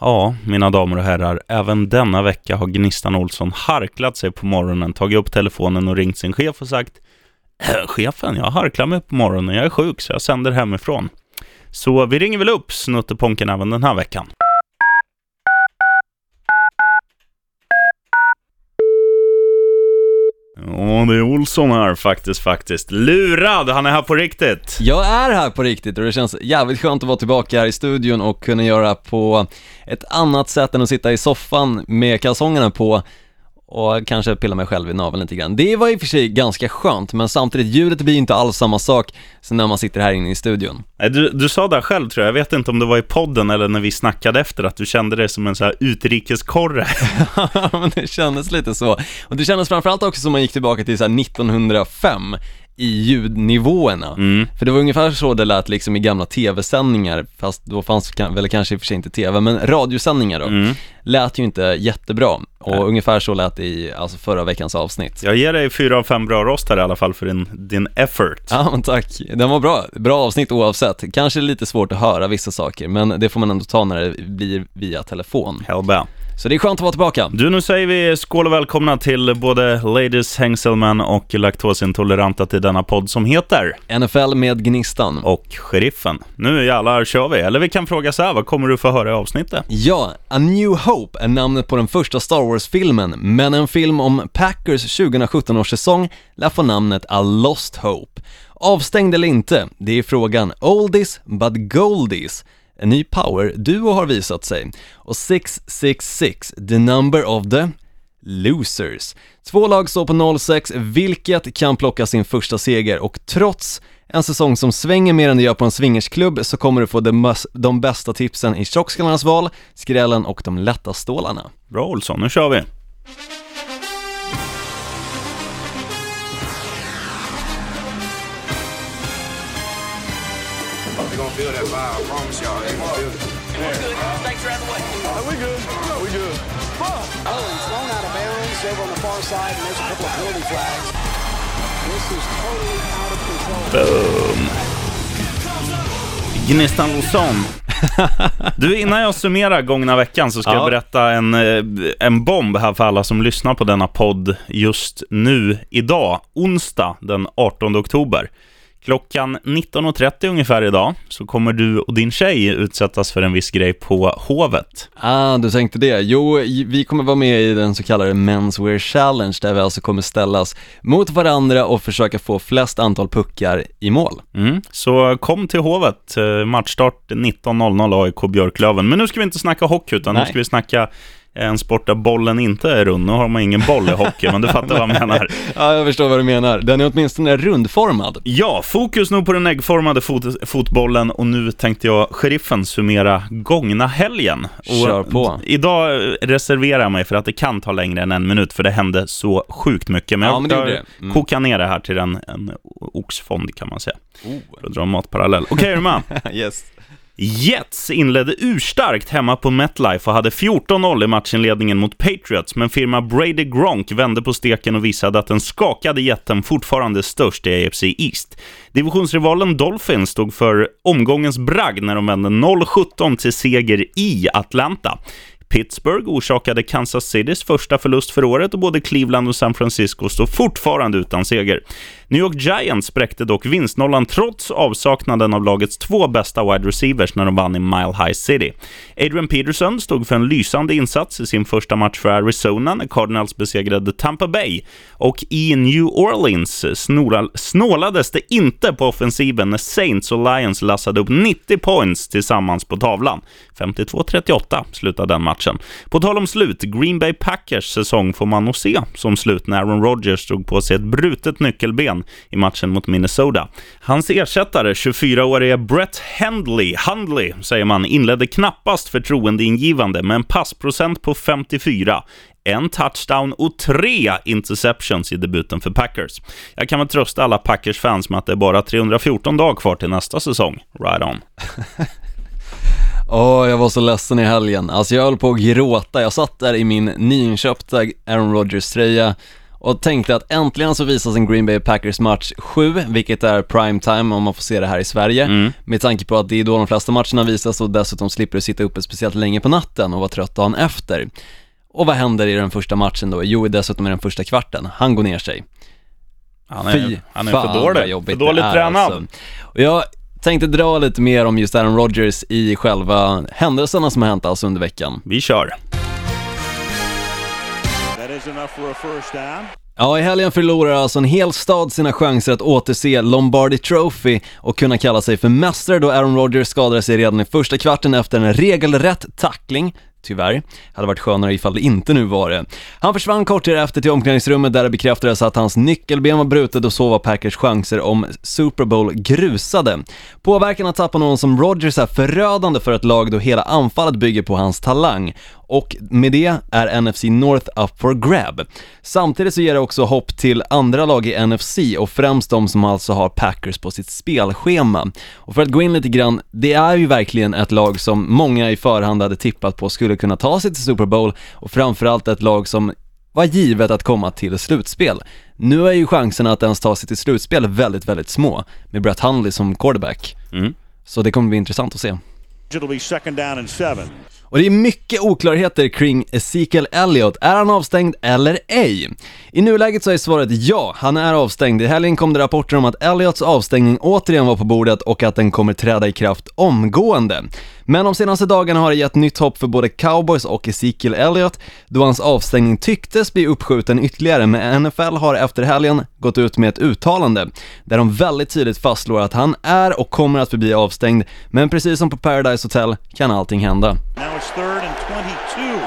Ja, mina damer och herrar, även denna vecka har Gnistan Olsson harklat sig på morgonen, tagit upp telefonen och ringt sin chef och sagt äh, Chefen, jag harklar mig på morgonen, jag är sjuk så jag sänder hemifrån. Så vi ringer väl upp Snutteponken även den här veckan. Ja, det är Olsson här faktiskt, faktiskt. Lurad, han är här på riktigt. Jag är här på riktigt och det känns jävligt skönt att vara tillbaka här i studion och kunna göra på ett annat sätt än att sitta i soffan med kalsongerna på och kanske pilla mig själv i naveln lite grann. Det var i och för sig ganska skönt, men samtidigt, ljudet blir inte alls samma sak som när man sitter här inne i studion. Du, du sa där själv tror jag, jag vet inte om det var i podden eller när vi snackade efter, att du kände dig som en så här utrikeskorre. men det kändes lite så. Och det kändes framförallt också som man gick tillbaka till så här 1905 i ljudnivåerna. Mm. För det var ungefär så det lät liksom i gamla tv-sändningar, fast då fanns väl kanske i och för sig inte tv, men radiosändningar då, Mm. lät ju inte jättebra. Och Nej. ungefär så lät det i alltså förra veckans avsnitt. Jag ger dig fyra av fem bra rostar i alla fall för din, din effort. Ja men tack, den var bra, bra avsnitt oavsett. Kanske lite svårt att höra vissa saker, men det får man ändå ta när det blir via telefon. Hellbä. Så det är skönt att vara tillbaka. Du, nu säger vi skål och välkomna till både Ladies Hängselman och laktosintoleranta till denna podd som heter NFL med Gnistan. och Sheriffen. Nu jävlar kör vi. Eller vi kan fråga så här, vad kommer du få höra i avsnittet? Ja, A New Hope är namnet på den första Star Wars-filmen, men en film om Packers 2017 års säsong lär få namnet A Lost Hope. Avstängd eller inte, det är frågan Oldies but Goldies. En ny power-duo har visat sig. Och 666, the number of the losers. Två lag står på 0-6, vilket kan plocka sin första seger och trots en säsong som svänger mer än det gör på en swingersklubb så kommer du få de, de bästa tipsen i tjockskallarnas val, skrällen och de lätta stålarna. Bra Olsson, nu kör vi. They're gonna feel that vibe. I promise y'all. They're gonna feel it. We good. We good. Oh, he's thrown out of bounds over on the far side, and there's a couple of penalty flags. This is totally out of control. Gnistan Olsson. Du, innan jag summerar gångna veckan så ska Ja. jag berätta en, eh, en bomb här för alla som lyssnar på denna podd just nu, idag, onsdag den 18 oktober. Klockan 19.30 ungefär idag så kommer du och din tjej utsättas för en viss grej på Hovet. Ah, du tänkte det. Jo, vi kommer vara med i den så kallade Menswear Challenge där vi alltså kommer ställas mot varandra och försöka få flest antal puckar i mål. Mm. Så kom till Hovet, eh, matchstart 19.00 AIK Björklöven. Men nu ska vi inte snacka hockey, utan nu Nej. ska vi snacka en sport där bollen inte är rund. Nu har man ingen boll i hockey, men du fattar vad jag menar. Ja, jag förstår vad du menar. Den är åtminstone rundformad. Ja, fokus nu på den äggformade fot fotbollen och nu tänkte jag, sheriffen, summera gångna helgen. Och Kör på. Idag reserverar jag mig för att det kan ta längre än en minut, för det hände så sjukt mycket. Men Ja, jag, men det. Mm. kokar ner det här till en, en oxfond, kan man säga. Oh. För att dra en matparallell. Okej, är du med? yes. Jets inledde urstarkt hemma på MetLife och hade 14-0 i matchinledningen mot Patriots, men firma Brady Gronk vände på steken och visade att den skakade jätten fortfarande är störst i AFC East. Divisionsrivalen Dolphins stod för omgångens bragd när de vände 0-17 till seger i Atlanta. Pittsburgh orsakade Kansas Citys första förlust för året och både Cleveland och San Francisco står fortfarande utan seger. New York Giants spräckte dock vinstnollan trots avsaknaden av lagets två bästa wide receivers när de vann i Mile High City. Adrian Peterson stod för en lysande insats i sin första match för Arizona när Cardinals besegrade Tampa Bay. Och i New Orleans snålades det inte på offensiven när Saints och Lions lassade upp 90 points tillsammans på tavlan. 52-38 slutade den matchen. På tal om slut, Green Bay Packers säsong får man nog se som slut när Aaron Rodgers drog på sig ett brutet nyckelben i matchen mot Minnesota. Hans ersättare, 24-årige Brett Handley, Handley säger man, inledde knappast förtroendeingivande med en passprocent på 54 en touchdown och tre interceptions i debuten för Packers. Jag kan väl trösta alla Packers-fans med att det är bara 314 dagar kvar till nästa säsong. Right on. Åh, jag var så ledsen i helgen. Alltså jag höll på att gråta. Jag satt där i min nyinköpta Aaron Rodgers-tröja och tänkte att äntligen så visas en Green Bay Packers match 7, vilket är prime time om man får se det här i Sverige. Mm. Med tanke på att det är då de flesta matcherna visas och dessutom slipper du sitta uppe speciellt länge på natten och vara trött dagen efter. Och vad händer i den första matchen då? Jo, dessutom i den första kvarten. Han går ner sig. Han Fy är, han är fan, för vad dålig. För dåligt tränad. alltså. Och jag tänkte dra lite mer om just Aaron Rodgers i själva händelserna som har hänt alltså under veckan. Vi kör. Is enough for a first down. Ja, i helgen förlorar alltså en hel stad sina chanser att återse Lombardi Trophy och kunna kalla sig för mästare då Aaron Rodgers skadade sig redan i första kvarten efter en regelrätt tackling. Tyvärr. Hade varit skönare ifall det inte nu var det. Han försvann kort därefter till omklädningsrummet där det bekräftades att hans nyckelben var brutet och så var Packers chanser om Super Bowl grusade. Påverkan att tappa någon som Rodgers är förödande för ett lag då hela anfallet bygger på hans talang och med det är NFC North up for grab. Samtidigt så ger det också hopp till andra lag i NFC och främst de som alltså har Packers på sitt spelschema. Och för att gå in lite grann, det är ju verkligen ett lag som många i förhand hade tippat på skulle kunna ta sig till Super Bowl och framförallt ett lag som var givet att komma till slutspel. Nu är ju chanserna att ens ta sig till slutspel väldigt, väldigt små med Brett Hundley som quarterback. Mm. Så det kommer bli intressant att se. It'll be second down and seven. Och det är mycket oklarheter kring Ezekiel Elliott. Är han avstängd eller ej? I nuläget så är svaret ja, han är avstängd. I helgen kom det rapporter om att Elliots avstängning återigen var på bordet och att den kommer träda i kraft omgående. Men de senaste dagarna har det gett nytt hopp för både Cowboys och Ezekiel Elliott då hans avstängning tycktes bli uppskjuten ytterligare men NFL har efter helgen gått ut med ett uttalande där de väldigt tydligt fastslår att han är och kommer att förbli avstängd men precis som på Paradise Hotel kan allting hända. It's third and 22.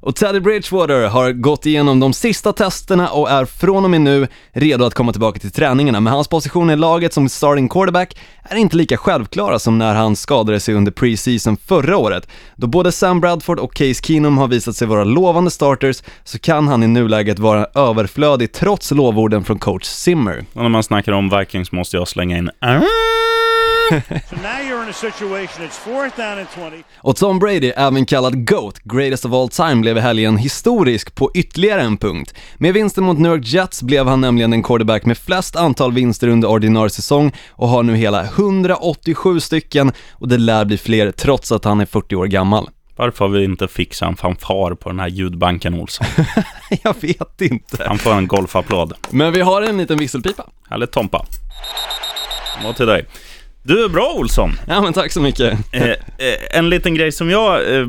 Och Teddy Bridgewater har gått igenom de sista testerna och är från och med nu redo att komma tillbaka till träningarna, men hans position i laget som starting quarterback är inte lika självklara som när han skadade sig under preseason förra året. Då både Sam Bradford och Case Keenum har visat sig vara lovande starters så kan han i nuläget vara överflödig trots lovorden från coach Zimmer. Och när man snackar om Vikings måste jag slänga in So now you're in a situation, it's fourth down and 20. Och Tom Brady, även kallad GOAT, greatest of all time, blev i helgen historisk på ytterligare en punkt. Med vinsten mot New York Jets blev han nämligen den quarterback med flest antal vinster under ordinarie säsong och har nu hela 187 stycken och det lär bli fler trots att han är 40 år gammal. Varför har vi inte fixat en fanfar på den här ljudbanken Olsson? Jag vet inte. Han får en golfapplåd. Men vi har en liten visselpipa. Härligt Tompa. Och till dig. Du är bra Olsson. Ja men tack så mycket. Eh, eh, en liten grej som jag eh,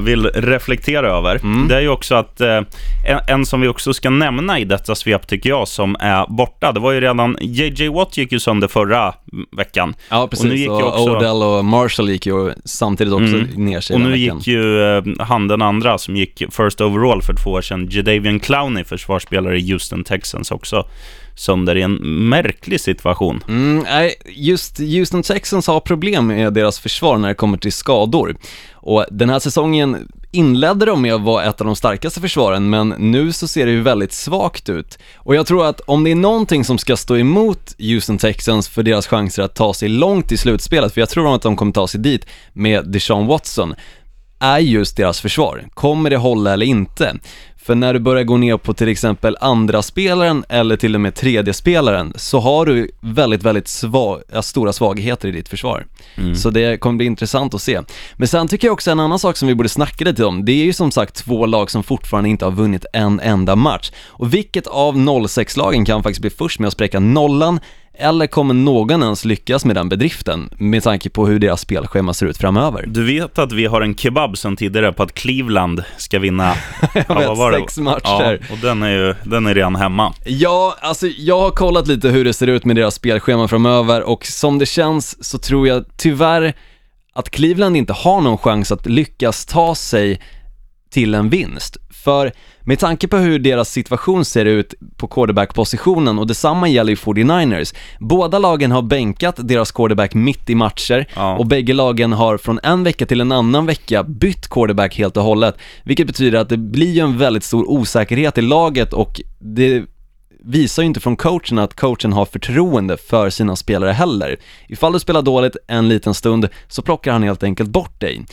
vill reflektera över, Mm. det är ju också att eh, en, som vi också ska nämna i detta svep tycker jag, som är borta. Det var ju redan, JJ Watt gick ju sönder förra veckan. Ja Och nu precis, gick och, ju också- Odell och Marshall gick ju samtidigt också Mm. ner sig Och nu veckan. gick ju eh, han den andra som gick first overall för två år sedan, Jadavian Clowney, försvarsspelare i Houston Texans också, sönder i en märklig situation. Mm, nej, just Houston Texans har problem med deras försvar när det kommer till skador. Och den här säsongen inledde de med att vara ett av de starkaste försvaren, men nu så ser det ju väldigt svagt ut. Och jag tror att om det är någonting som ska stå emot Houston Texans för deras chanser att ta sig långt i slutspelet, för jag tror att de kommer ta sig dit med Deshaun Watson, är just deras försvar. Kommer det hålla eller inte? För när du börjar gå ner på till exempel andra spelaren eller till och med tredje spelaren så har du väldigt, väldigt svag, stora svagheter i ditt försvar. Så det kommer bli intressant att se. Men sen tycker jag också en annan sak som vi borde snacka lite om, det är ju som sagt två lag som fortfarande inte har vunnit en enda match. Och vilket av 06-lagen kan faktiskt bli först med att spräcka nollan eller kommer någon ens lyckas med den bedriften med tanke på hur deras spelschema ser ut framöver? Du vet att vi har en kebab sen tidigare på att Cleveland ska vinna Jag vet, var det? sex matcher. Ja, och den är ju den är redan hemma. Ja, alltså jag har kollat lite hur det ser ut med deras spelschema framöver och som det känns så tror jag tyvärr att Cleveland inte har någon chans att lyckas ta sig till en vinst. För med tanke på hur deras situation ser ut på quarterback-positionen och detsamma gäller ju 49ers. Båda lagen har bänkat deras quarterback mitt i matcher Ja. och bägge lagen har från en vecka till en annan vecka bytt quarterback helt och hållet. Vilket betyder att det blir ju en väldigt stor osäkerhet i laget och det visar ju inte från coachen att coachen har förtroende för sina spelare heller. Ifall du spelar dåligt en liten stund så plockar han helt enkelt bort dig.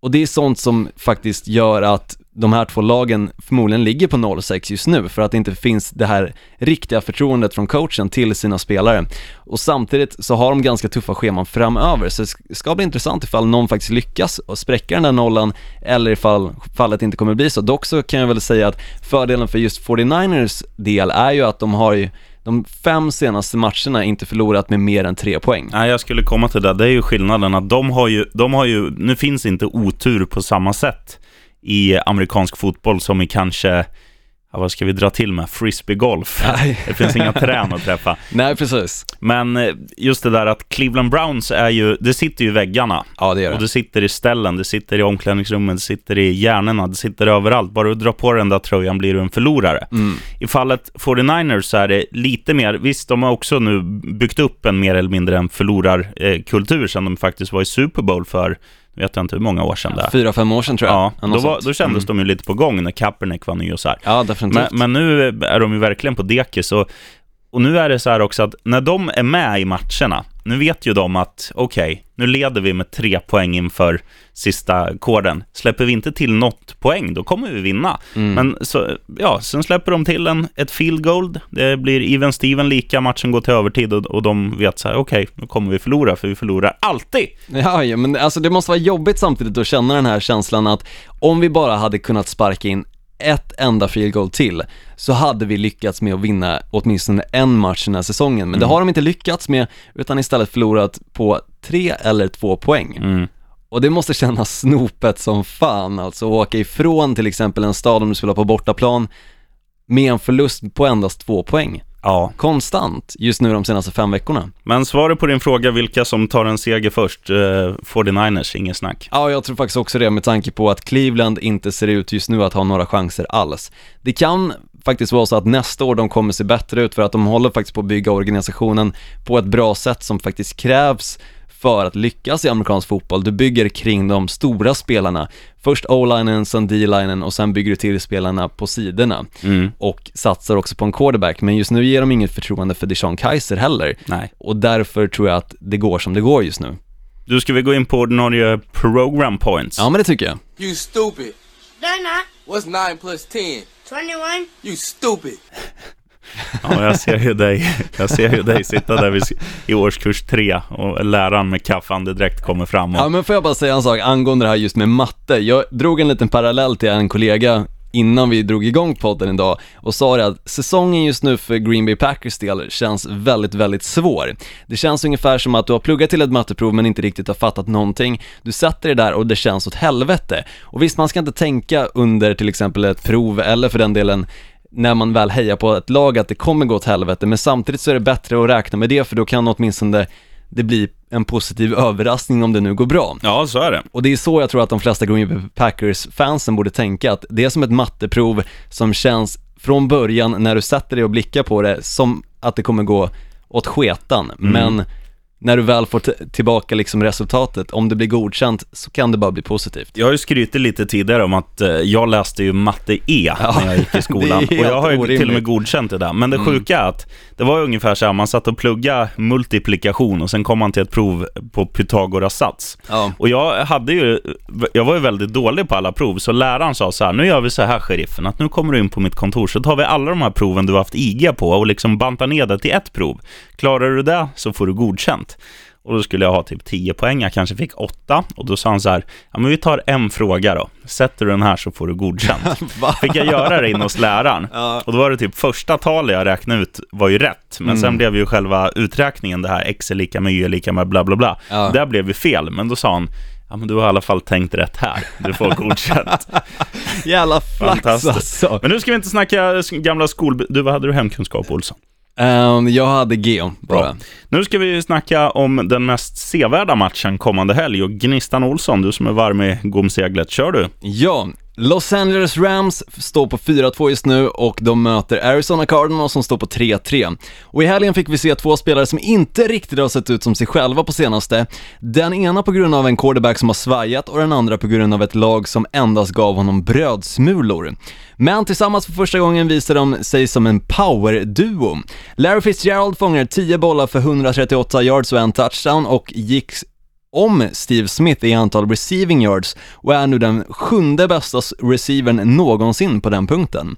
Och det är sånt som faktiskt gör att de här två lagen förmodligen ligger på 0-6 just nu för att det inte finns det här riktiga förtroendet från coachen till sina spelare. Och samtidigt så har de ganska tuffa scheman framöver så det ska bli intressant ifall någon faktiskt lyckas och spräcka den där nollan eller ifall fallet inte kommer bli så. Dock så kan jag väl säga att fördelen för just 49ers del är ju att de har ju de fem senaste matcherna inte förlorat med mer än tre poäng. Nej, jag skulle komma till det. Det är ju skillnaden att de har ju, de har ju, nu finns inte otur på samma sätt i amerikansk fotboll som i kanske ja, vad ska vi dra till med? Frisbeegolf. Det finns inga trän att träffa. Nej, precis. Men eh, just det där att Cleveland Browns är ju, det sitter ju i väggarna. Ja, det gör det. Och det sitter i ställen, det sitter i omklädningsrummet, det sitter i hjärnorna, det sitter överallt. Bara du drar på den där tröjan blir du en förlorare. Mm. I fallet 49ers så är det lite mer, visst de har också nu byggt upp en mer eller mindre en förlorarkultur sen de faktiskt var i Super Bowl för vet jag inte hur många år sedan det är. Fyra, fem år sedan tror jag. Ja, då, var, då kändes Mm. de ju lite på gång när Kaepernick var ny och så här. Ja, definitivt. Men, men nu är de ju verkligen på dekis och, och nu är det så här också att när de är med i matcherna, nu vet ju de att okej, nu leder vi med tre poäng inför sista koden. Släpper vi inte till något poäng, då kommer vi vinna. Mm. Men så, ja, sen släpper de till en, ett field goal. Det blir even Steven lika, matchen går till övertid och, och de vet så här, okej, nu kommer vi förlora, för vi förlorar alltid. Ja, ja, men alltså det måste vara jobbigt samtidigt att känna den här känslan att om vi bara hade kunnat sparka in ett enda field goal till så hade vi lyckats med att vinna åtminstone en match den här säsongen. Men det har de inte lyckats med utan istället förlorat på tre eller två poäng. Mm. Och det måste kännas snopet som fan alltså, att åka ifrån till exempel en stad om du spelar på bortaplan med en förlust på endast två poäng. Ja, Konstant just nu de senaste fem veckorna. men svaret på din fråga vilka som tar en seger först, eh, 49ers, inget snack. Ja, jag tror faktiskt också det med tanke på att Cleveland inte ser ut just nu att ha några chanser alls. Det kan faktiskt vara så att nästa år de kommer se bättre ut för att de håller faktiskt på att bygga organisationen på ett bra sätt som faktiskt krävs för att lyckas i amerikansk fotboll. Du bygger kring de stora spelarna. Först O-linen, sen D-linen och sen bygger du till spelarna på sidorna. Mm. Och satsar också på en quarterback, men just nu ger de inget förtroende för Deshaun Kaiser heller. Nej. Och därför tror jag att det går som det går just nu. Du, ska vi gå in på ordinarie program points? Ja, men det tycker jag. You stupid. They're not. What's 9 plus 10? 21. You stupid. Ja, jag ser ju dig, jag ser ju dig sitta där vid, i årskurs tre och läraren med kaffande direkt kommer fram och... Ja men får jag bara säga en sak angående det här just med matte. Jag drog en liten parallell till en kollega innan vi drog igång podden idag och sa det att säsongen just nu för Green Bay Packers del känns väldigt, väldigt svår. Det känns ungefär som att du har pluggat till ett matteprov men inte riktigt har fattat någonting. Du sätter dig där och det känns åt helvete. Och visst, man ska inte tänka under till exempel ett prov eller för den delen när man väl hejar på ett lag att det kommer gå åt helvete, men samtidigt så är det bättre att räkna med det för då kan åtminstone det bli en positiv överraskning om det nu går bra. Ja, så är det. Och det är så jag tror att de flesta Green Bay Packers-fansen borde tänka, att det är som ett matteprov som känns från början när du sätter dig och blickar på det som att det kommer gå åt sketan, men när du väl får tillbaka liksom resultatet, om det blir godkänt så kan det bara bli positivt. Jag har ju skrytit lite tidigare om att eh, jag läste ju matte E när jag gick i skolan. och jag har ju helt till och med orimligt. godkänt det där. Men det sjuka är att det var ungefär så här, man satt och plugga multiplikation och sen kom man till ett prov på Pythagoras sats. Ja. Och jag hade ju, jag var ju väldigt dålig på alla prov, så läraren sa så här, nu gör vi så här sheriffen, att nu kommer du in på mitt kontor, så tar vi alla de här proven du har haft IG på och liksom bantar ner det till ett prov. Klarar du det så får du godkänt. Och då skulle jag ha typ 10 poäng, jag kanske fick 8. Och då sa han så här, ja men vi tar en fråga då. Sätter du den här så får du godkänt. Fick jag göra det in hos läraren. Och då var det typ första talet jag räknade ut var ju rätt. Men sen blev ju själva uträkningen det här x är lika med y är lika med bla bla bla. Ja. Där blev ju fel, men då sa han, ja men du har i alla fall tänkt rätt här. Du får godkänt. Jävla flax alltså. Men nu ska vi inte snacka gamla skol... Du, vad hade du hemkunskap, Olsson? Ehm, jag hade Geo bara. Bra. Nu ska vi snacka om den mest sevärda matchen kommande helg och Gnistan Olsson, du som är varm i gomseglet, kör du? Ja, Los Angeles Rams står på 4-2 just nu och de möter Arizona Cardinals som står på 3-3. Och i helgen fick vi se två spelare som inte riktigt har sett ut som sig själva på senaste. Den ena på grund av en quarterback som har svajat och den andra på grund av ett lag som endast gav honom brödsmulor. Men tillsammans för första gången visar de sig som en power-duo. Larry Fitzgerald fångar 10 bollar för 138 yards och en touchdown och gick om Steve Smith i antal receiving yards och är nu den sjunde bästa receivern någonsin på den punkten.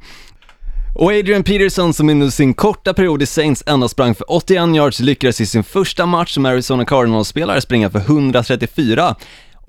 Och Adrian Peterson som under sin korta period i Saints endast sprang för 81 yards lyckades i sin första match som Arizona Cardinals-spelare springa för 134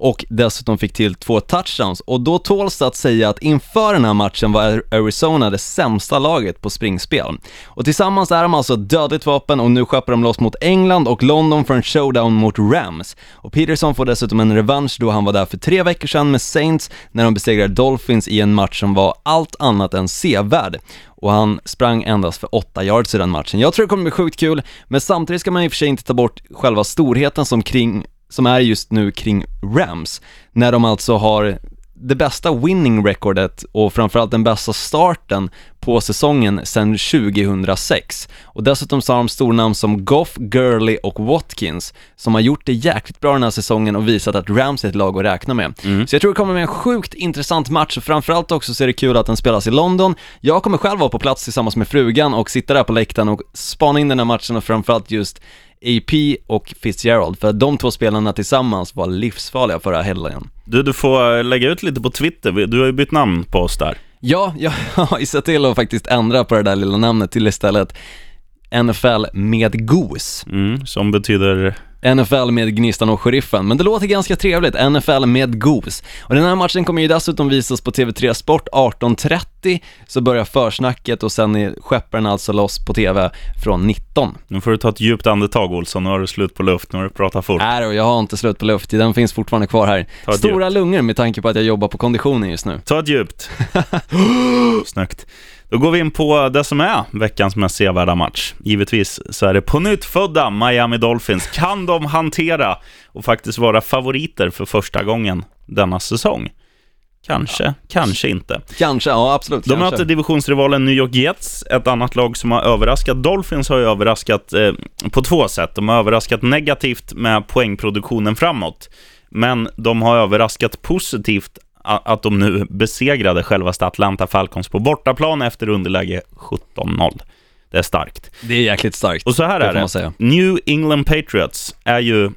och dessutom fick till två touchdowns och då tåls det att säga att inför den här matchen var Arizona det sämsta laget på springspel. Och tillsammans är de alltså ett dödligt vapen och nu skeppar de loss mot England och London för en showdown mot Rams. Och Peterson får dessutom en revansch då han var där för tre veckor sedan med Saints när de besegrade Dolphins i en match som var allt annat än sevärd och han sprang endast för 8 yards i den matchen. Jag tror det kommer bli sjukt kul, men samtidigt ska man i och för sig inte ta bort själva storheten som kring som är just nu kring Rams, när de alltså har det bästa winning recordet och framförallt den bästa starten på säsongen sedan 2006. Och dessutom så har de stornamn som Goff, Gurley och Watkins som har gjort det jäkligt bra den här säsongen och visat att Rams är ett lag att räkna med. Mm. Så jag tror det kommer med en sjukt intressant match och framförallt också så är det kul att den spelas i London. Jag kommer själv vara på plats tillsammans med frugan och sitta där på läktaren och spana in den här matchen och framförallt just AP och Fitzgerald, för de två spelarna tillsammans var livsfarliga förra helgen. Du, du får lägga ut lite på Twitter, du har ju bytt namn på oss där. Ja, jag har ju sett till att faktiskt ändra på det där lilla namnet till istället NFL med GOS. Mm, som betyder? NFL med Gnistan och Sheriffen, men det låter ganska trevligt, NFL med GOS. Och den här matchen kommer ju dessutom visas på TV3 Sport 18.30, så börjar försnacket och sen är skepparen alltså loss på TV från 19. Nu får du ta ett djupt andetag Olsson, nu har du slut på luft, nu har du pratat fort. Nej och jag har inte slut på luft, den finns fortfarande kvar här. Stora djupt. lungor med tanke på att jag jobbar på konditionen just nu. Ta ett djupt. Snyggt. Då går vi in på det som är veckans mest sevärda match. Givetvis så är det på nytt födda Miami Dolphins. Kan de hantera och faktiskt vara favoriter för första gången denna säsong? Kanske, ja. kanske inte. Kanske, ja absolut. De kanske. möter divisionsrivalen New York Jets, ett annat lag som har överraskat. Dolphins har ju överraskat eh, på två sätt. De har överraskat negativt med poängproduktionen framåt. Men de har överraskat positivt att de nu besegrade självaste Atlanta Falcons på bortaplan efter underläge 17-0. Det är starkt. Det är jäkligt starkt. Och så här är det. New England Patriots är ju,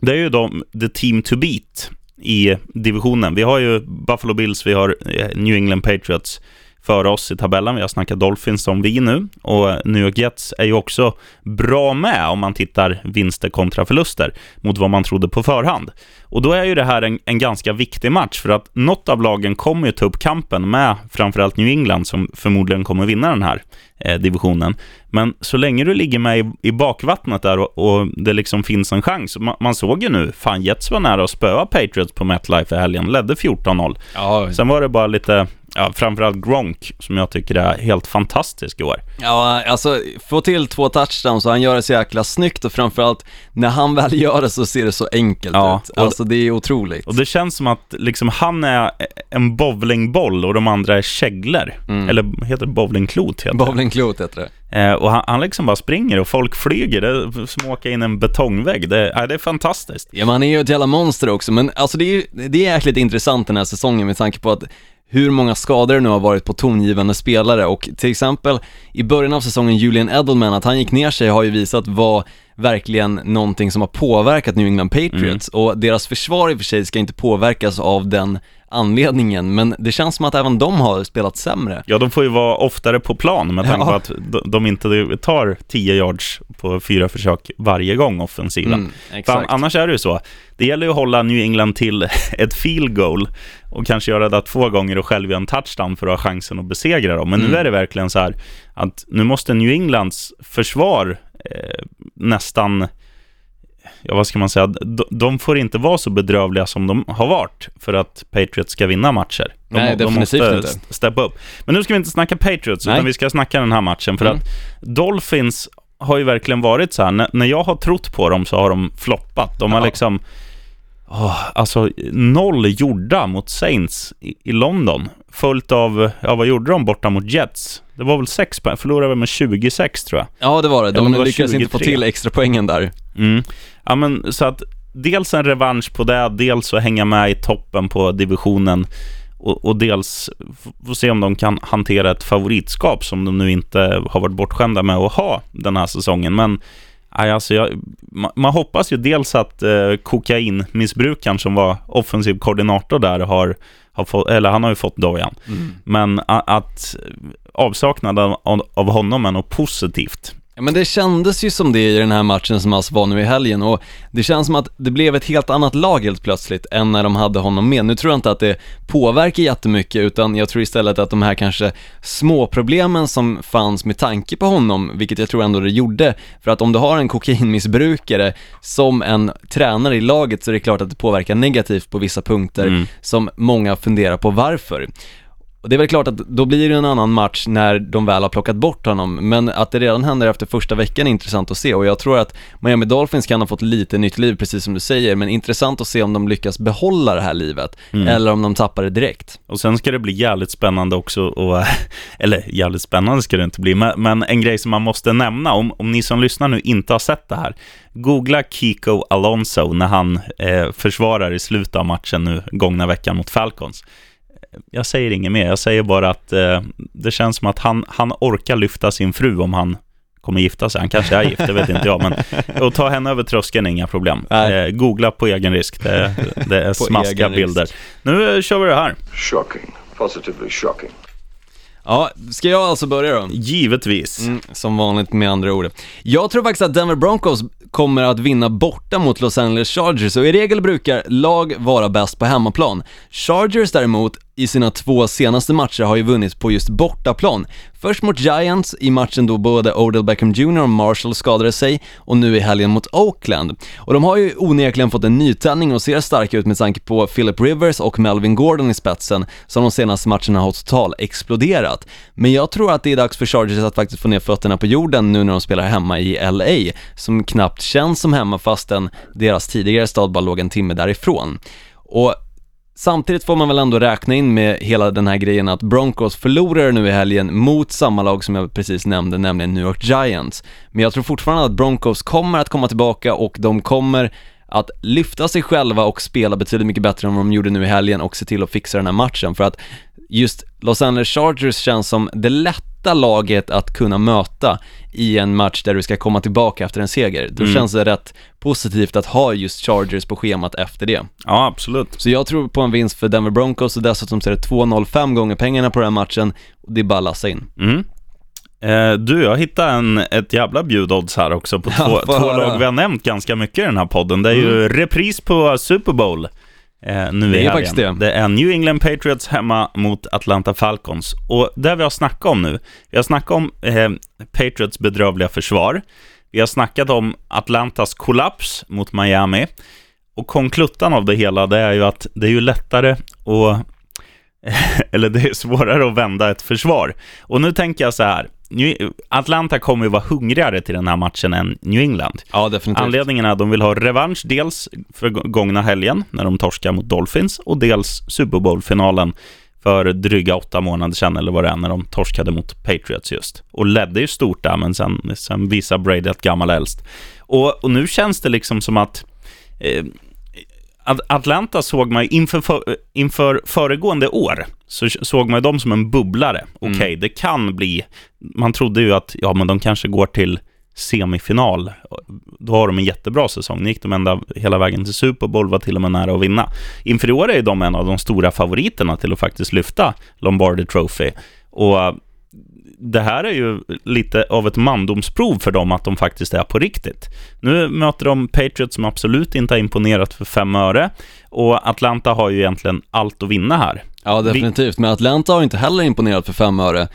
det är ju de, the team to beat i divisionen. Vi har ju Buffalo Bills, vi har eh, New England Patriots före oss i tabellen. Vi har snackat Dolphins som vi nu och New York Jets är ju också bra med om man tittar vinster kontra förluster mot vad man trodde på förhand. Och då är ju det här en, en ganska viktig match för att något av lagen kommer ju ta upp kampen med framförallt New England som förmodligen kommer vinna den här eh, divisionen. Men så länge du ligger med i, i bakvattnet där och, och, det liksom finns en chans. Man, man, såg ju nu, fan Jets var nära att spöa Patriots på MetLife i helgen, ledde 14-0. Ja. Sen var det bara lite ja, framförallt Gronk, som jag tycker är helt fantastisk i år. Ja, alltså få till två touchdowns och han gör det så jäkla snyggt och framförallt när han väl gör det så ser det så enkelt ja, ut. Alltså det är otroligt. Och det känns som att liksom han är en bowlingboll och de andra är käglor. Mm. Eller heter det bowlingklot? Heter bowlingklot heter det. Eh, och han, han, liksom bara springer och folk flyger. Det är som att åka in en betongvägg. Det, äh, det är fantastiskt. Ja, man är ju ett jävla monster också, men alltså det är, det är jäkligt intressant den här säsongen med tanke på att hur många skador det nu har varit på tongivande spelare och till exempel i början av säsongen Julian Edelman, att han gick ner sig har ju visat vad verkligen någonting som har påverkat New England Patriots mm. och deras försvar i och för sig ska inte påverkas av den anledningen, men det känns som att även de har spelat sämre. Ja, de får ju vara oftare på plan med tanke ja. på att de inte tar 10 yards på fyra försök varje gång offensiva. Mm, För annars är det ju så. Det gäller ju att hålla New England till ett field goal och kanske göra det två gånger och själv göra en touchdown för att ha chansen att besegra dem. Men mm. nu är det verkligen så här att nu måste New Englands försvar eh, nästan ja vad ska man säga, de, de, får inte vara så bedrövliga som de har varit för att Patriots ska vinna matcher. De, Nej, de måste inte. steppa upp. Men nu ska vi inte snacka Patriots, Nej. utan vi ska snacka den här matchen, för mm. att Dolphins har ju verkligen varit så här, när, när jag har trott på dem så har de floppat. De har liksom, oh, alltså noll gjorda mot Saints i, i London, följt av, ja vad gjorde de borta mot Jets? Det var väl sex poäng, förlorade väl med 26 tror jag. Ja, det var det. De lyckades inte få till extra poängen där. Mm. Ja, men så att dels en revansch på det, dels att hänga med i toppen på divisionen och, och dels få se om de kan hantera ett favoritskap som de nu inte har varit bortskämda med att ha den här säsongen. Men Nej, alltså jag, man, man hoppas ju dels att eh, kokainmissbrukaren som var offensiv koordinator där har, har fått, eller han har ju fått dojan. Men a, att avsaknaden av, av honom är något positivt. Ja, men det kändes ju som det i den här matchen som alltså var nu i helgen och det känns som att det blev ett helt annat lag helt plötsligt än när de hade honom med. Nu tror jag inte att det påverkar jättemycket utan jag tror istället att de här kanske små problemen som fanns med tanke på honom, vilket jag tror ändå det gjorde, för att om du har en kokainmissbrukare som en tränare i laget så är det klart att det påverkar negativt på vissa punkter som många funderar på varför. Och det är väl klart att då blir det en annan match när de väl har plockat bort honom, men att det redan händer efter första veckan är intressant att se och jag tror att Miami Dolphins kan ha fått lite nytt liv, precis som du säger, men intressant att se om de lyckas behålla det här livet, eller om de tappar det direkt. Och sen ska det bli jävligt spännande också, och, eller jävligt spännande ska det inte bli, men, men en grej som man måste nämna, om, om ni som lyssnar nu inte har sett det här, googla Kiko Alonso när han eh, försvarar i slutet av matchen nu, gångna veckan mot Falcons. Jag säger inget mer, jag säger bara att eh, det känns som att han, han orkar lyfta sin fru om han kommer gifta sig. Han kanske är gift, det vet inte jag. Men att ta henne över tröskeln är inga problem. Eh, googla på egen risk, det, det är smaskiga egen risk. bilder. Nu eh, kör vi det här. Shocking. Positively shocking. Ja, ska jag alltså börja då? Givetvis. Mm, som vanligt med andra ord. Jag tror faktiskt att Denver Broncos kommer att vinna borta mot Los Angeles Chargers och i regel brukar lag vara bäst på hemmaplan. Chargers däremot i sina två senaste matcher har ju vunnit på just bortaplan. Först mot Giants i matchen då både Odell Beckham Jr och Marshall skadade sig och nu i helgen mot Oakland. Och de har ju onekligen fått en nytändning och ser starka ut med tanke på Philip Rivers och Melvin Gordon i spetsen som de senaste matcherna har total exploderat. Men jag tror att det är dags för Chargers att faktiskt få ner fötterna på jorden nu när de spelar hemma i LA, som knappt känns som hemma fastän deras tidigare stad bara låg en timme därifrån. Och Samtidigt får man väl ändå räkna in med hela den här grejen att Broncos förlorar nu i helgen mot samma lag som jag precis nämnde, nämligen New York Giants. Men jag tror fortfarande att Broncos kommer att komma tillbaka och de kommer att lyfta sig själva och spela betydligt mycket bättre än vad de gjorde nu i helgen och se till att fixa den här matchen för att just Los Angeles Chargers känns som det lätta laget att kunna möta i en match där du ska komma tillbaka efter en seger. Då känns det rätt positivt att ha just Chargers på schemat efter det. Ja, absolut. Så jag tror på en vinst för Denver Broncos och dessutom så är det 2-0 gånger pengarna på den här matchen och det är bara lassa in. Mm. Eh, du, jag hittade en, ett jävla bjudodds här också på Ja, två, få två. Mm. lag vi har nämnt ganska mycket i den här podden. Det är ju repris på Super Bowl eh, nu Det är faktiskt det. det är New England Patriots hemma mot Atlanta Falcons. Och det vi har snackat om nu, vi har snackat om eh, Patriots bedrövliga försvar. Vi har snackat om Atlantas kollaps mot Miami. Och konkluttan av det hela, det är ju att det är ju lättare att eller det är svårare att vända ett försvar. Och nu tänker jag så här, New- Atlanta kommer ju vara hungrigare till den här matchen än New England. Ja, definitivt. Anledningen är att de vill ha revansch, dels för gångna helgen när de torskar mot Dolphins och dels Super Bowl-finalen för dryga åtta månader sedan eller vad det är, när de torskade mot Patriots just. Och ledde ju stort där, men sen, sen visar Brady att gammal äldst. Och, och nu känns det liksom som att eh, Atlanta såg man ju inför, för, inför föregående år, så såg man ju dem som en bubblare. Okej, det kan bli, man trodde ju att ja, men de kanske går till semifinal. Då har de en jättebra säsong. Nu gick de ända hela vägen till Super Bowl, var till och med nära att vinna. Inför i år är de en av de stora favoriterna till att faktiskt lyfta Lombardi Trophy. Och det här är ju lite av ett mandomsprov för dem att de faktiskt är på riktigt. Nu möter de Patriots som absolut inte har imponerat för fem öre och Atlanta har ju egentligen allt att vinna här. Ja, definitivt. Men Atlanta har inte heller imponerat för fem öre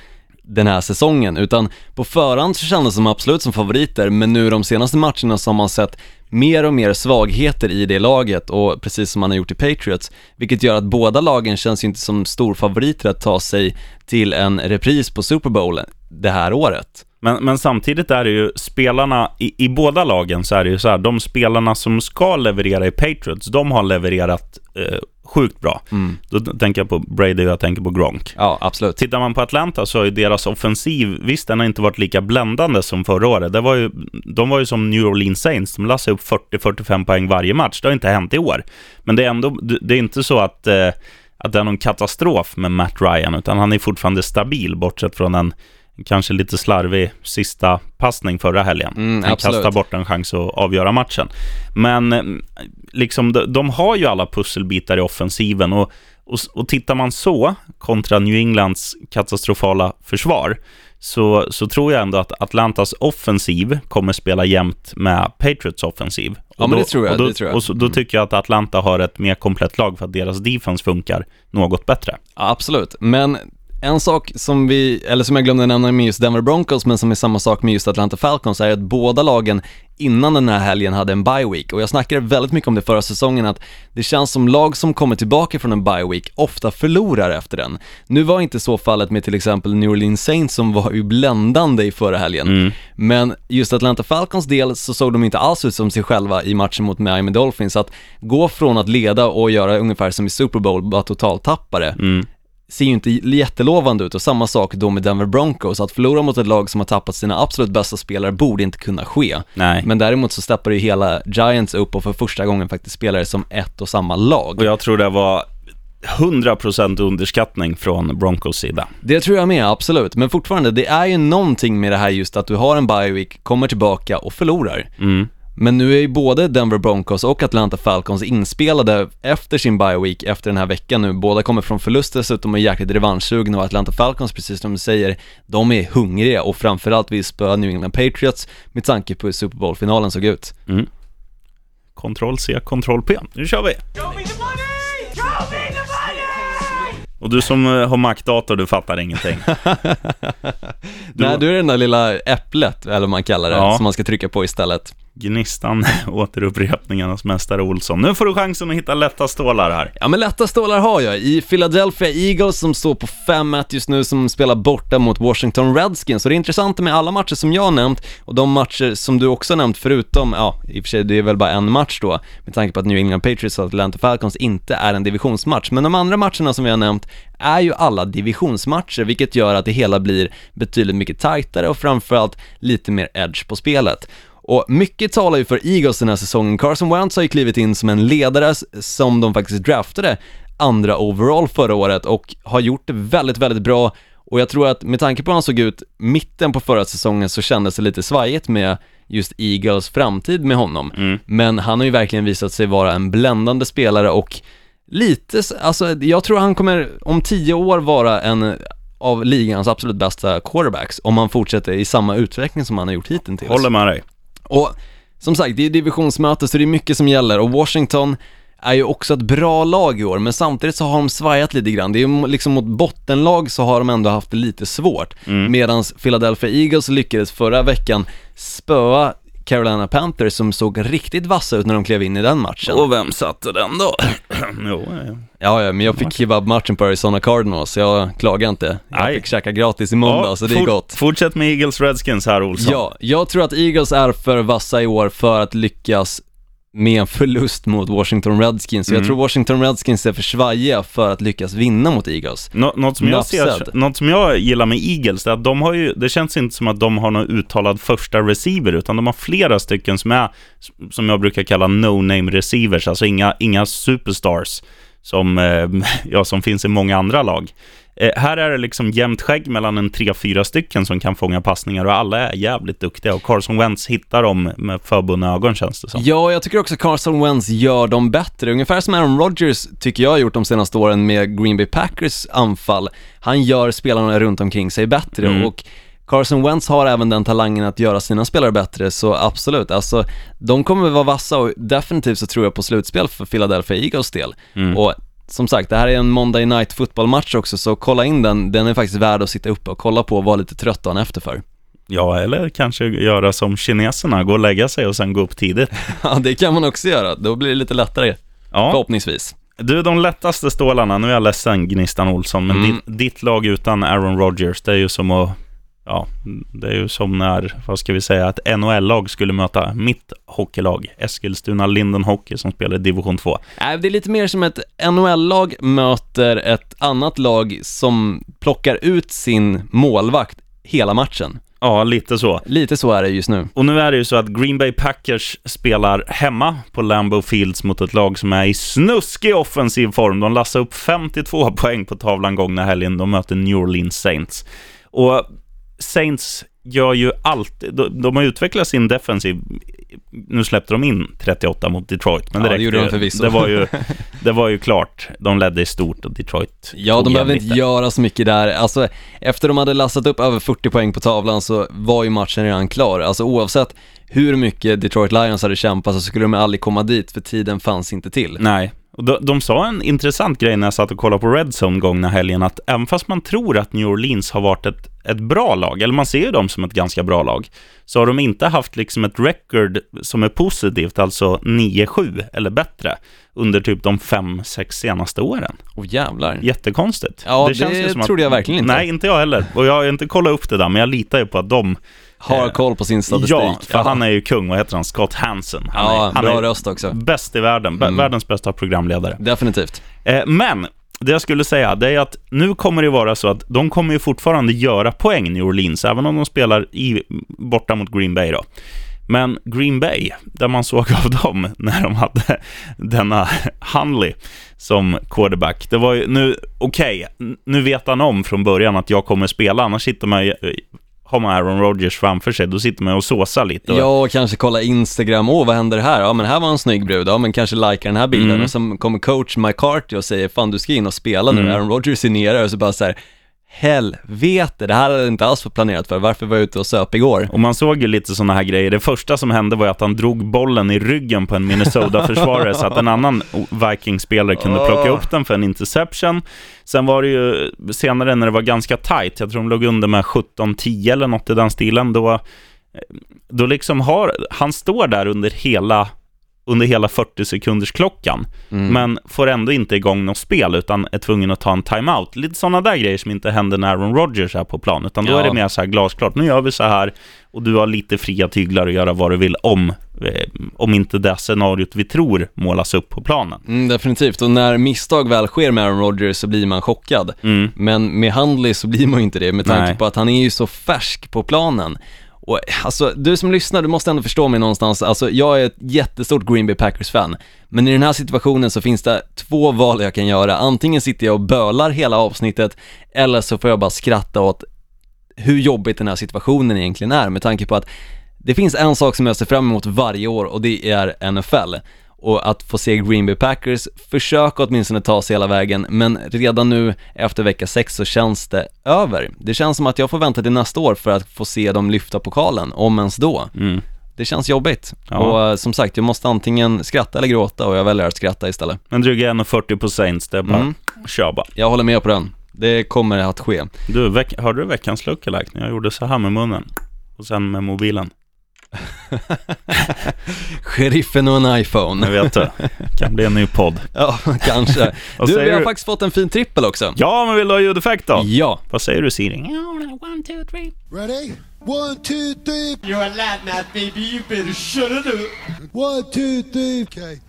den här säsongen, utan på förhand så kändes de absolut som favoriter, men nu de senaste matcherna så har man sett mer och mer svagheter i det laget och precis som man har gjort i Patriots, vilket gör att båda lagen känns ju inte som storfavoriter att ta sig till en repris på Super Bowl det här året. Men, men samtidigt är det ju spelarna, i, i båda lagen så är det ju så här, de spelarna som ska leverera i Patriots, de har levererat eh, sjukt bra. Då t- tänker jag på Brady och jag tänker på Gronk. Ja, absolut. Tittar man på Atlanta så har ju deras offensiv, visst den har inte varit lika bländande som förra året. Det var ju, de var ju som New Orleans Saints, de lassade upp 40-45 poäng varje match. Det har inte hänt i år. Men det är ändå, det är inte så att, eh, att det är någon katastrof med Matt Ryan, utan han är fortfarande stabil, bortsett från en kanske lite slarvig sista passning förra helgen. Mm, Han kastar bort en chans att avgöra matchen. Men eh, liksom, de, de har ju alla pusselbitar i offensiven och, och, och tittar man så kontra New Englands katastrofala försvar så, så tror jag ändå att Atlantas offensiv kommer spela jämnt med Patriots offensiv. Ja, men det tror jag, Och då, jag. Och så, då Mm. tycker jag att Atlanta har ett mer komplett lag för att deras defense funkar något bättre. Ja, absolut, men en sak som vi, eller som jag glömde nämna med just Denver Broncos, men som är samma sak med just Atlanta Falcons, är att båda lagen innan den här helgen hade en bye week. Och jag snackade väldigt mycket om det förra säsongen, att det känns som lag som kommer tillbaka från en bye week ofta förlorar efter den. Nu var inte så fallet med till exempel New Orleans Saints som var ju bländande i förra helgen. Men just Atlanta Falcons del så såg de inte alls ut som sig själva i matchen mot Miami Dolphins. Att gå från att leda och göra ungefär som i Super Bowl, bara totaltappare, ser ju inte jättelovande ut och samma sak då med Denver Broncos, att förlora mot ett lag som har tappat sina absolut bästa spelare borde inte kunna ske. Nej. Men däremot så steppar ju hela Giants upp och för första gången faktiskt spelar som ett och samma lag. Och jag tror det var 100% underskattning från Broncos sida. Det tror jag med, absolut. Men fortfarande, det är ju någonting med det här just att du har en bye week, kommer tillbaka och förlorar. Mm. Men nu är ju både Denver Broncos och Atlanta Falcons inspelade efter sin bye week, efter den här veckan nu. Båda kommer från förlust dessutom och är jäkligt revanschsugna och Atlanta Falcons, precis som du säger, de är hungriga och framförallt vill spöa New England Patriots med tanke på hur Super Bowl-finalen såg ut. Kontroll C, kontroll P. Nu kör vi! Och du som eh, har Mac-dator, du fattar ingenting. Du- Nej, du är den där lilla äpplet, eller vad man kallar det, Ja. som man ska trycka på istället. Gnistan, återupprepningarnas mästare Olsson. Nu får du chansen att hitta lätta stålar här. Ja men lätta stålar har jag. I Philadelphia Eagles som står på 5-1 just nu som spelar borta mot Washington Redskins. Så det intressanta med alla matcher som jag har nämnt och de matcher som du också har nämnt förutom, ja i och för sig det är väl bara en match då med tanke på att New England Patriots och Atlanta Falcons inte är en divisionsmatch. Men de andra matcherna som vi har nämnt är ju alla divisionsmatcher vilket gör att det hela blir betydligt mycket tajtare och framförallt lite mer edge på spelet. Och mycket talar ju för Eagles den här säsongen. Carson Wentz har ju klivit in som en ledare som de faktiskt draftade andra overall förra året och har gjort det väldigt, väldigt bra. Och jag tror att med tanke på hur han såg ut mitten på förra säsongen så kändes det lite svajigt med just Eagles framtid med honom. Men han har ju verkligen visat sig vara en bländande spelare och lite, alltså jag tror han kommer om tio år vara en av ligans absolut bästa quarterbacks om han fortsätter i samma utveckling som han har gjort hittills. Håller med dig. Och som sagt, det är divisionsmöte så det är mycket som gäller och Washington är ju också ett bra lag i år, men samtidigt så har de svajat lite grann. Det är liksom mot bottenlag så har de ändå haft det lite svårt. Medan Philadelphia Eagles lyckades förra veckan spöa Carolina Panthers som såg riktigt vassa ut när de klev in i den matchen. Och vem satte den då? jo, eh, Ja, ja, men jag fick kebabmatchen på Arizona Cardinals, så jag klagar inte. Jag Nej. fick käka gratis i måndag, ja, så det är gott. Fortsätt med Eagles Redskins här Olsson. Ja, jag tror att Eagles är för vassa i år för att lyckas med en förlust mot Washington Redskins. Så Jag Mm. tror Washington Redskins är för svajiga för att lyckas vinna mot Eagles. Nå- något, som jag ser, något som jag gillar med Eagles är att de har ju, det känns inte som att de har någon uttalad första receiver, utan de har flera stycken som är, som jag brukar kalla no-name receivers, alltså inga, inga superstars som, eh, ja, som finns i många andra lag. Eh, här är det liksom jämnt skägg mellan en tre, fyra stycken som kan fånga passningar och alla är jävligt duktiga och Carson Wentz hittar dem med förbundna ögon känns det som. Ja, jag tycker också Carson Wentz gör dem bättre. Ungefär som Aaron Rodgers tycker jag har gjort de senaste åren med Green Bay Packers anfall. Han gör spelarna runt omkring sig bättre Mm. och Carson Wentz har även den talangen att göra sina spelare bättre, så absolut, alltså de kommer vara vassa och definitivt så tror jag på slutspel för Philadelphia Eagles del. Mm. Och som sagt, det här är en Monday Night fotbollmatch också, så kolla in den, den är faktiskt värd att sitta uppe och kolla på och vara lite trött dagen efter för. Ja, eller kanske göra som kineserna, gå och lägga sig och sen gå upp tidigt. Ja, det kan man också göra, då blir det lite lättare, Ja. förhoppningsvis. Du, de lättaste stålarna, nu är jag ledsen Gnistan Olsson, men Mm. ditt, ditt lag utan Aaron Rodgers, det är ju som att, ja, det är ju som när, vad ska vi säga, ett NHL-lag skulle möta mitt hockeylag, Eskilstuna Linden Hockey, som spelar i division 2. Nej, det är lite mer som ett NHL-lag möter ett annat lag som plockar ut sin målvakt hela matchen. Ja, lite så. Lite så är det just nu. Och nu är det ju så att Green Bay Packers spelar hemma på Lambeau Fields mot ett lag som är i snuskig offensiv form. De lassade upp 52 poäng på tavlan gångna helgen. De möter New Orleans Saints. Och Saints gör ju alltid, de, de har utvecklat sin defensiv, nu släppte de in 38 mot Detroit, men Ja, det gjorde de förvisso. Det var ju, det var ju klart, de ledde i stort och Detroit Ja, de behöver inte lite. göra så mycket där. Alltså, efter de hade lastat upp över 40 poäng på tavlan så var ju matchen redan klar. Alltså oavsett hur mycket Detroit Lions hade kämpat så skulle de aldrig komma dit för tiden fanns inte till. Nej, och de, de sa en intressant grej när jag satt och kollade på Red Zone gångna helgen, att även fast man tror att New Orleans har varit ett, ett bra lag, eller man ser ju dem som ett ganska bra lag, så har de inte haft liksom ett record som är positivt, alltså 9-7 eller bättre, under typ de 5-6 senaste åren. Åh jävlar. Jättekonstigt. Ja, det ju som trodde jag verkligen inte. Nej, inte jag heller. Och jag har inte kollat upp det där, men jag litar ju på att de... Har eh, koll på sin statistik. Ja, för han är ju kung. Vad heter han? Scott Hansen. Han Ja, är, han bra är röst också. bäst i världen. Mm. Världens bästa programledare. Definitivt. Eh, men det jag skulle säga, det är att nu kommer det vara så att de kommer ju fortfarande göra poäng, New Orleans, även om de spelar i, borta mot Green Bay då. Men Green Bay, där man såg av dem när de hade denna Hunley som quarterback, det var ju nu, okej, n- nu vet han om från början att jag kommer spela, annars sitter man ju, har man Aaron Rodgers framför sig, då sitter man och såsar lite. Och, Ja, och kanske kolla Instagram, åh vad händer här? Ja men här var en snygg brud, ja men kanske likea den här bilden Mm. och så kommer coach McCarthy och säger fan du ska in och spela nu, Mm. Aaron Rodgers är nere och så bara så här helvete, det här hade jag inte alls fått planerat för, varför var jag ute och söp igår? Och man såg ju lite sådana här grejer. Det första som hände var ju att han drog bollen i ryggen på en Minnesota-försvarare så att en annan Vikings-spelare kunde plocka upp den för en interception. Sen var det ju senare när det var ganska tight, jag tror de låg under med 17-10 eller något i den stilen, då, då liksom har, han står där under hela under hela 40 sekunders klockan, Mm. men får ändå inte igång något spel utan är tvungen att ta en timeout. Lite sådana där grejer som inte händer när Aaron Rodgers är på plan, utan då Ja. är det mer så här glasklart, nu gör vi så här och du har lite fria tyglar att göra vad du vill om, eh, om inte det scenariot vi tror målas upp på planen. Mm, definitivt, och när misstag väl sker med Aaron Rodgers så blir man chockad. Mm. Men med Handley så blir man ju inte det med tanke Nej. på att han är ju så färsk på planen. Och alltså, du som lyssnar, du måste ändå förstå mig någonstans. Alltså, jag är ett jättestort Green Bay Packers-fan. Men i den här situationen så finns det två val jag kan göra. Antingen sitter jag och bölar hela avsnittet, eller så får jag bara skratta åt hur jobbigt den här situationen egentligen är, med tanke på att det finns en sak som jag ser fram emot varje år och det är NFL. Och att få se Green Bay Packers försöka åtminstone ta sig hela vägen, men redan nu efter vecka 6 så känns det över. Det känns som att jag får vänta till nästa år för att få se dem lyfta pokalen, om ens då. Mm. Det känns jobbigt. Ja. Och eh, som sagt, jag måste antingen skratta eller gråta och jag väljer att skratta istället. Men dryga 1,40 på Saints, det är bara Mm. kör bara. Jag håller med på den. Det kommer att ske. Du, hörde du veckans lookalike när jag gjorde så här med munnen? Och sen med mobilen. Sheriffen och en iPhone. Jag vet det. kan bli en ny podd. Ja, kanske. Du, vi har du? faktiskt fått en fin trippel också. Ja, men vill du ha ljudeffekt då? Ja. Vad säger du Siri? Ready? One, two, three. You're a Latin baby. You better shut it up. One, two, three. Okay.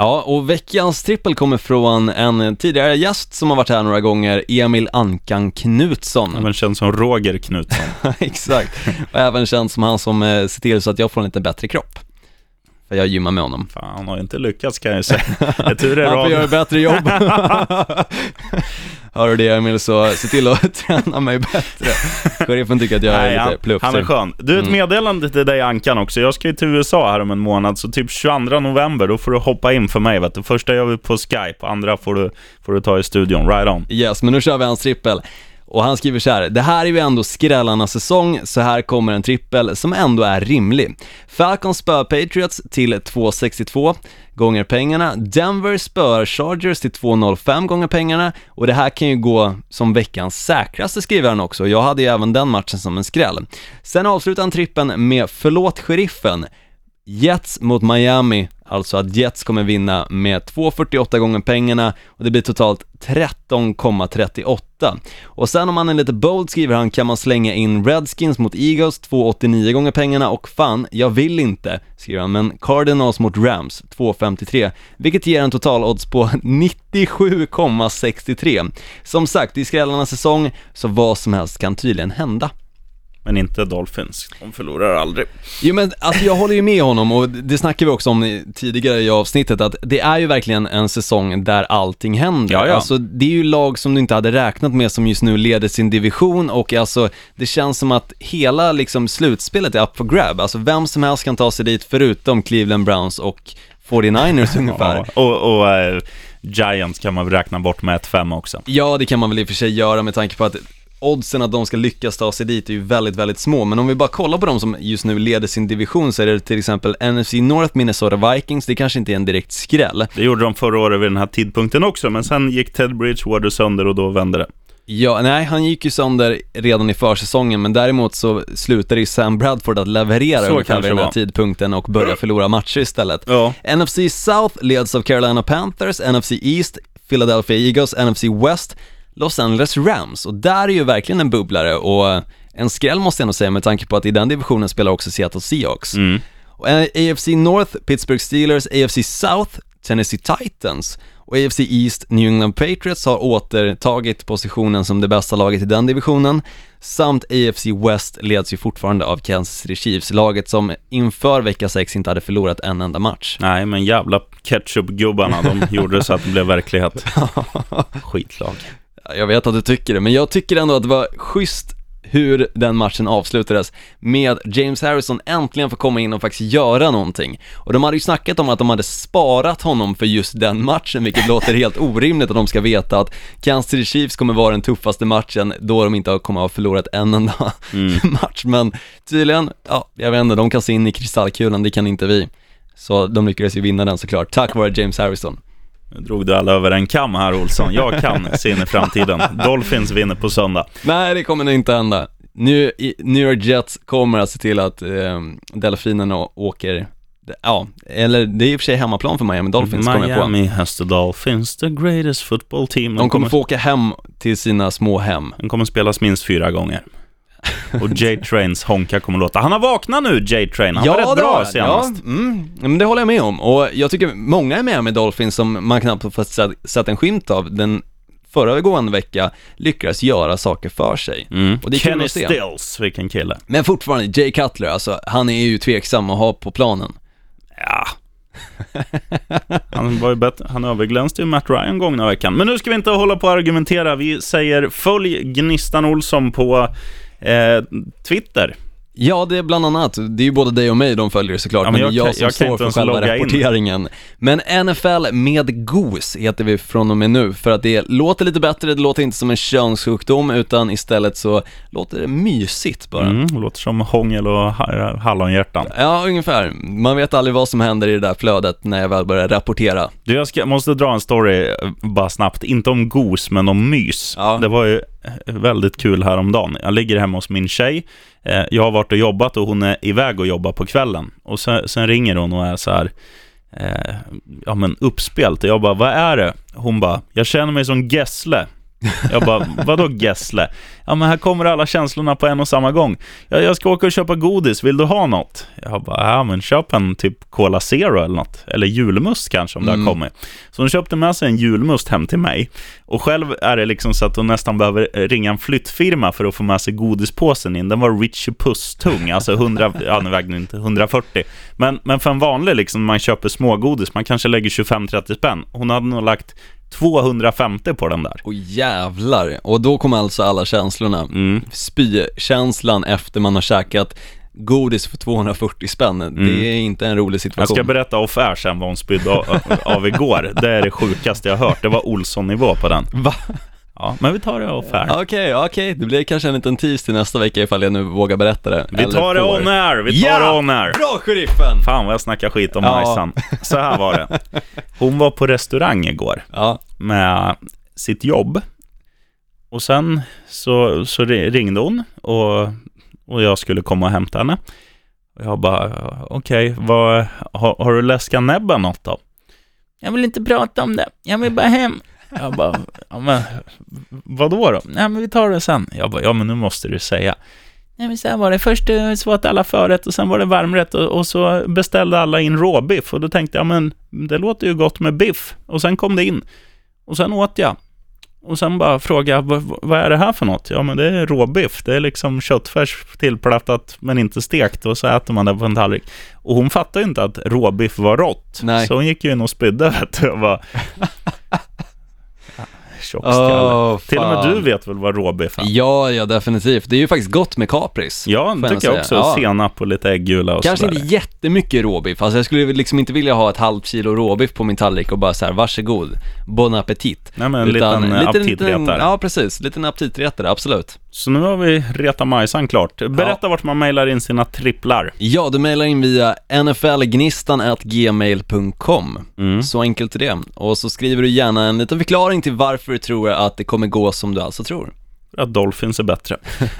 Ja, och veckans trippel kommer från en tidigare gäst som har varit här några gånger, Emil Ankan Knutsson. Även känd som Roger Knutsson. Exakt, och även känd som han som eh, ser till så att jag får en lite bättre kropp. För jag gymmar med honom. Fan, han har inte lyckats kan jag ju säga. Jag tur är Han får göra bättre jobb. Hör du det Emil, så se till att träna mig bättre. Sheriffen tycker att jag är Nej, lite han, han är skön. Du, ett Mm. meddelande till dig Ankan också. Jag ska ju till USA här om en månad, så typ 22 november, då får du hoppa in för mig. Vet du. Första gör vi på Skype, andra får du, får du ta i studion. Right on. Yes, men nu kör vi hans trippel. Och han skriver så här, det här är ju ändå skrällarnas säsong, så här kommer en trippel som ändå är rimlig. Falcons spöar Patriots till 2,62 gånger pengarna, Denver spöar Chargers till 2,05 gånger pengarna och det här kan ju gå som veckans säkraste skriver han också, jag hade ju även den matchen som en skräll. Sen avslutar han trippen med förlåt sheriffen, Jets mot Miami, alltså att Jets kommer vinna med 2,48 gånger pengarna och det blir totalt 13,38. Och sen om man är lite bold skriver han kan man slänga in Redskins mot Eagles 2,89 gånger pengarna och fan, jag vill inte, skriver han, men Cardinals mot Rams 2,53, vilket ger en total odds på 97,63. Som sagt, i skrällarnas säsong så vad som helst kan tydligen hända. Men inte Dolphins. De förlorar aldrig. Jo men alltså jag håller ju med honom och det snackade vi också om tidigare i avsnittet att det är ju verkligen en säsong där allting händer. Ja, ja. Alltså det är ju lag som du inte hade räknat med som just nu leder sin division och alltså det känns som att hela liksom slutspelet är up for grab. Alltså vem som helst kan ta sig dit förutom Cleveland Browns och 49ers ungefär. Ja, och och eh, Giants kan man väl räkna bort med 1-5 också. Ja, det kan man väl i och för sig göra med tanke på att oddsen att de ska lyckas ta sig dit är ju väldigt, väldigt små. Men om vi bara kollar på de som just nu leder sin division så är det till exempel NFC North Minnesota Vikings, det kanske inte är en direkt skräll. Det gjorde de förra året vid den här tidpunkten också, men sen gick Ted Bridgewater sönder och då vände det. Ja, nej, han gick ju sönder redan i försäsongen, men däremot så slutade ju Sam Bradford att leverera Så ungefär vid den här var. tidpunkten och börja förlora matcher istället. Ja. NFC South leds av Carolina Panthers, NFC East, Philadelphia Eagles, NFC West, Los Angeles Rams och där är ju verkligen en bubblare och eh, en skräll måste jag nog säga med tanke på att i den divisionen spelar också Seattle Seahawks. Mm. Och eh, AFC North, Pittsburgh Steelers, AFC South, Tennessee Titans och AFC East, New England Patriots har återtagit positionen som det bästa laget i den divisionen samt AFC West leds ju fortfarande av Kansas City Chiefs, laget som inför vecka 6 inte hade förlorat en enda match. Nej, men jävla ketchupgubbarna, de gjorde så att det blev verklighet. Skitlag. Ja, Jag vet att du tycker det, men jag tycker ändå att det var schysst hur den matchen avslutades med James Harrison äntligen får komma in och faktiskt göra någonting. Och de hade ju snackat om att de hade sparat honom för just den matchen, vilket låter helt orimligt att de ska veta att Kansas City Chiefs kommer vara den tuffaste matchen då de inte kommer att ha förlorat en enda match. Men tydligen, ja, jag vet inte, de kan se in i kristallkulan, det kan inte vi. Så de lyckades ju vinna den såklart, tack vare James Harrison. Nu drog du alla över en kam här, Olsson. Jag kan se in i framtiden. Dolphins vinner på söndag. Nej, det kommer nog inte hända. Nu, i- New York Jets kommer att se till att eh, delfinerna åker, ja, eller det är i och för sig hemmaplan för Miami Dolphins kommer jag på. Miami has the Dolphins, the greatest football team. De kommer få åka hem till sina små hem. Den kommer spelas minst fyra gånger. Och J-Trains honka kommer låta. Han har vaknat nu, J-Train. Han var rätt bra har- senast. Ja, mm, men det håller jag med om. Och jag tycker många är med med Dolphins som man knappt har sett, en skymt av. Den föregående vecka lyckades göra saker för sig. Mm. Och det är Kenny att. Stills, vilken kille. Men fortfarande, Jay Cutler, alltså, han är ju tveksam att ha på planen. Ja. Han, var ju bättre. han överglänste ju Matt Ryan gångna veckan. Men nu ska vi inte hålla på och argumentera. Vi säger följ Gnistan Olsson på eh, Twitter. Ja, det är bland annat. Det är ju både dig och mig de följer såklart, Ja, men, men det är jag jag som jag står för själva logga in. rapporteringen. Men NFL med GOS heter vi från och med nu, för att det låter lite bättre, det låter inte som en könssjukdom, utan istället så låter det mysigt bara. Mm, låter som hångel och ha- hallonhjärtan. Ja, ungefär. Man vet aldrig vad som händer i det där flödet när jag väl börjar rapportera. Du, jag ska, måste dra en story eh, bara snabbt. Inte om gos, men om mys. Ja. Det var ju Eh, väldigt kul häromdagen. Jag ligger hemma hos min tjej. Eh, jag har varit och jobbat och hon är iväg och jobbar på kvällen. Och sen, sen ringer hon och är så här, eh, ja men uppspelt. Och jag bara, vad är det? Hon bara, jag känner mig som Gessle. Jag bara, vadå Gessle? Ja men här kommer alla känslorna på en och samma gång. Jag, jag ska åka och köpa godis, vill du ha något? Jag bara, ja men köp en typ Cola Zero eller något. Eller julmust kanske om det har kommit. Så hon köpte med sig en julmust hem till mig. Och själv är det liksom så att hon nästan behöver eh, ringa en flyttfirma för att få med sig godispåsen in. Den var Richie Puss-tung, alltså 100, ja nu vägde inte 140. Men, men för en vanlig liksom, man köper smågodis, man kanske lägger 25-30 spänn. Hon hade nog lagt 250 på den där. Och jävlar, och då kommer alltså alla känslorna. Mm. Spykänslan efter man har käkat godis för 240 spänn, det är inte en rolig Mm. Jag situation. ska berätta off air sen vad hon spydde av, av igår. Det är det sjukaste jag har hört. Det var Olsson-nivå på den. Va? Ja, men vi tar det off air. Okej, okej, det blir kanske en liten tease till nästa vecka ifall jag nu vågar berätta det. Vi tar det on air, vi tar Ja! det on air. Bra sheriffen! Fan vad jag snackar skit om Ja. Majsan. Så här var det. Hon var på restaurang igår Ja, med sitt jobb. Och sen så, så ri- ringde hon och, och jag skulle komma och hämta henne. Och jag bara, okej, vad, har, har du läskat näbben något då? Jag vill inte prata om det, jag vill bara hem. Jag bara, ja men vadå då? Nej men vi tar det sen. Jag bara, ja men nu måste du säga. Nej men här var det, först eh, så åt alla förrätt och sen var det varmrätt och, och så beställde alla in råbiff och då tänkte jag, men det låter ju gott med biff. Och sen kom det in och sen åt jag. Och sen bara fråga, vad, vad är det här för något? Ja, men det är råbiff. Det är liksom köttfärs tillplattat men inte stekt och så äter man det på en tallrik. Och hon fattade ju inte att råbiff var rått. Nej. Så hon gick ju in och spydde, vet du. Och bara... Tjockskalle. Åh, Till och med du vet väl vad råbiff är? Ja, ja definitivt. Det är ju faktiskt gott med kapris. Ja, det tycker jag också. Ja. Senap och lite äggula och Kanske sådär. inte jättemycket råbiff, alltså jag skulle liksom inte vilja ha ett halvt kilo råbiff på min tallrik och bara så här, varsågod, bon appetit. Nej, men en liten, eh, aptitretare. Ja, precis, liten aptitretare, absolut. Så nu har vi reta majsan klart. Berätta vart man mejlar in sina tripplar. Ja, du mejlar in via nflgnistan.gmail.com Mm. Så enkelt är det. Och så skriver du gärna en liten förklaring till varför du tror att det kommer gå som du alltså tror. Att Dolphins är bättre.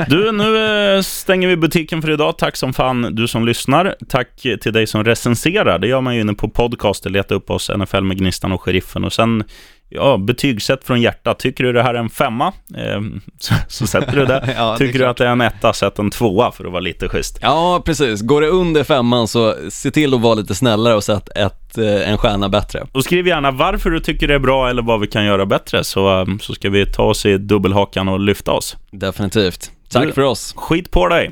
Du, nu eh, stänger vi butiken för idag. Tack som fan du som lyssnar. Tack till dig som recenserar. Det gör man ju inne på podcaster. Leta upp oss, NFL med Gnistan och Sheriffen. Och sen, ja, betygsätt från hjärtat. Tycker du det här är en femma, eh, så, så sätter du det. Ja, det Tycker du klart. att det är en etta, sätt en tvåa för att vara lite schysst. Ja, precis. Går det under femman så se till att vara lite snällare och sätt ett, eh, en stjärna bättre. Och skriv gärna varför du tycker det är bra eller vad vi kan göra bättre, så, eh, så ska vi ta oss i dubbelhakan och lyfta oss. Definitivt. Tack Du- för oss. Skit på dig!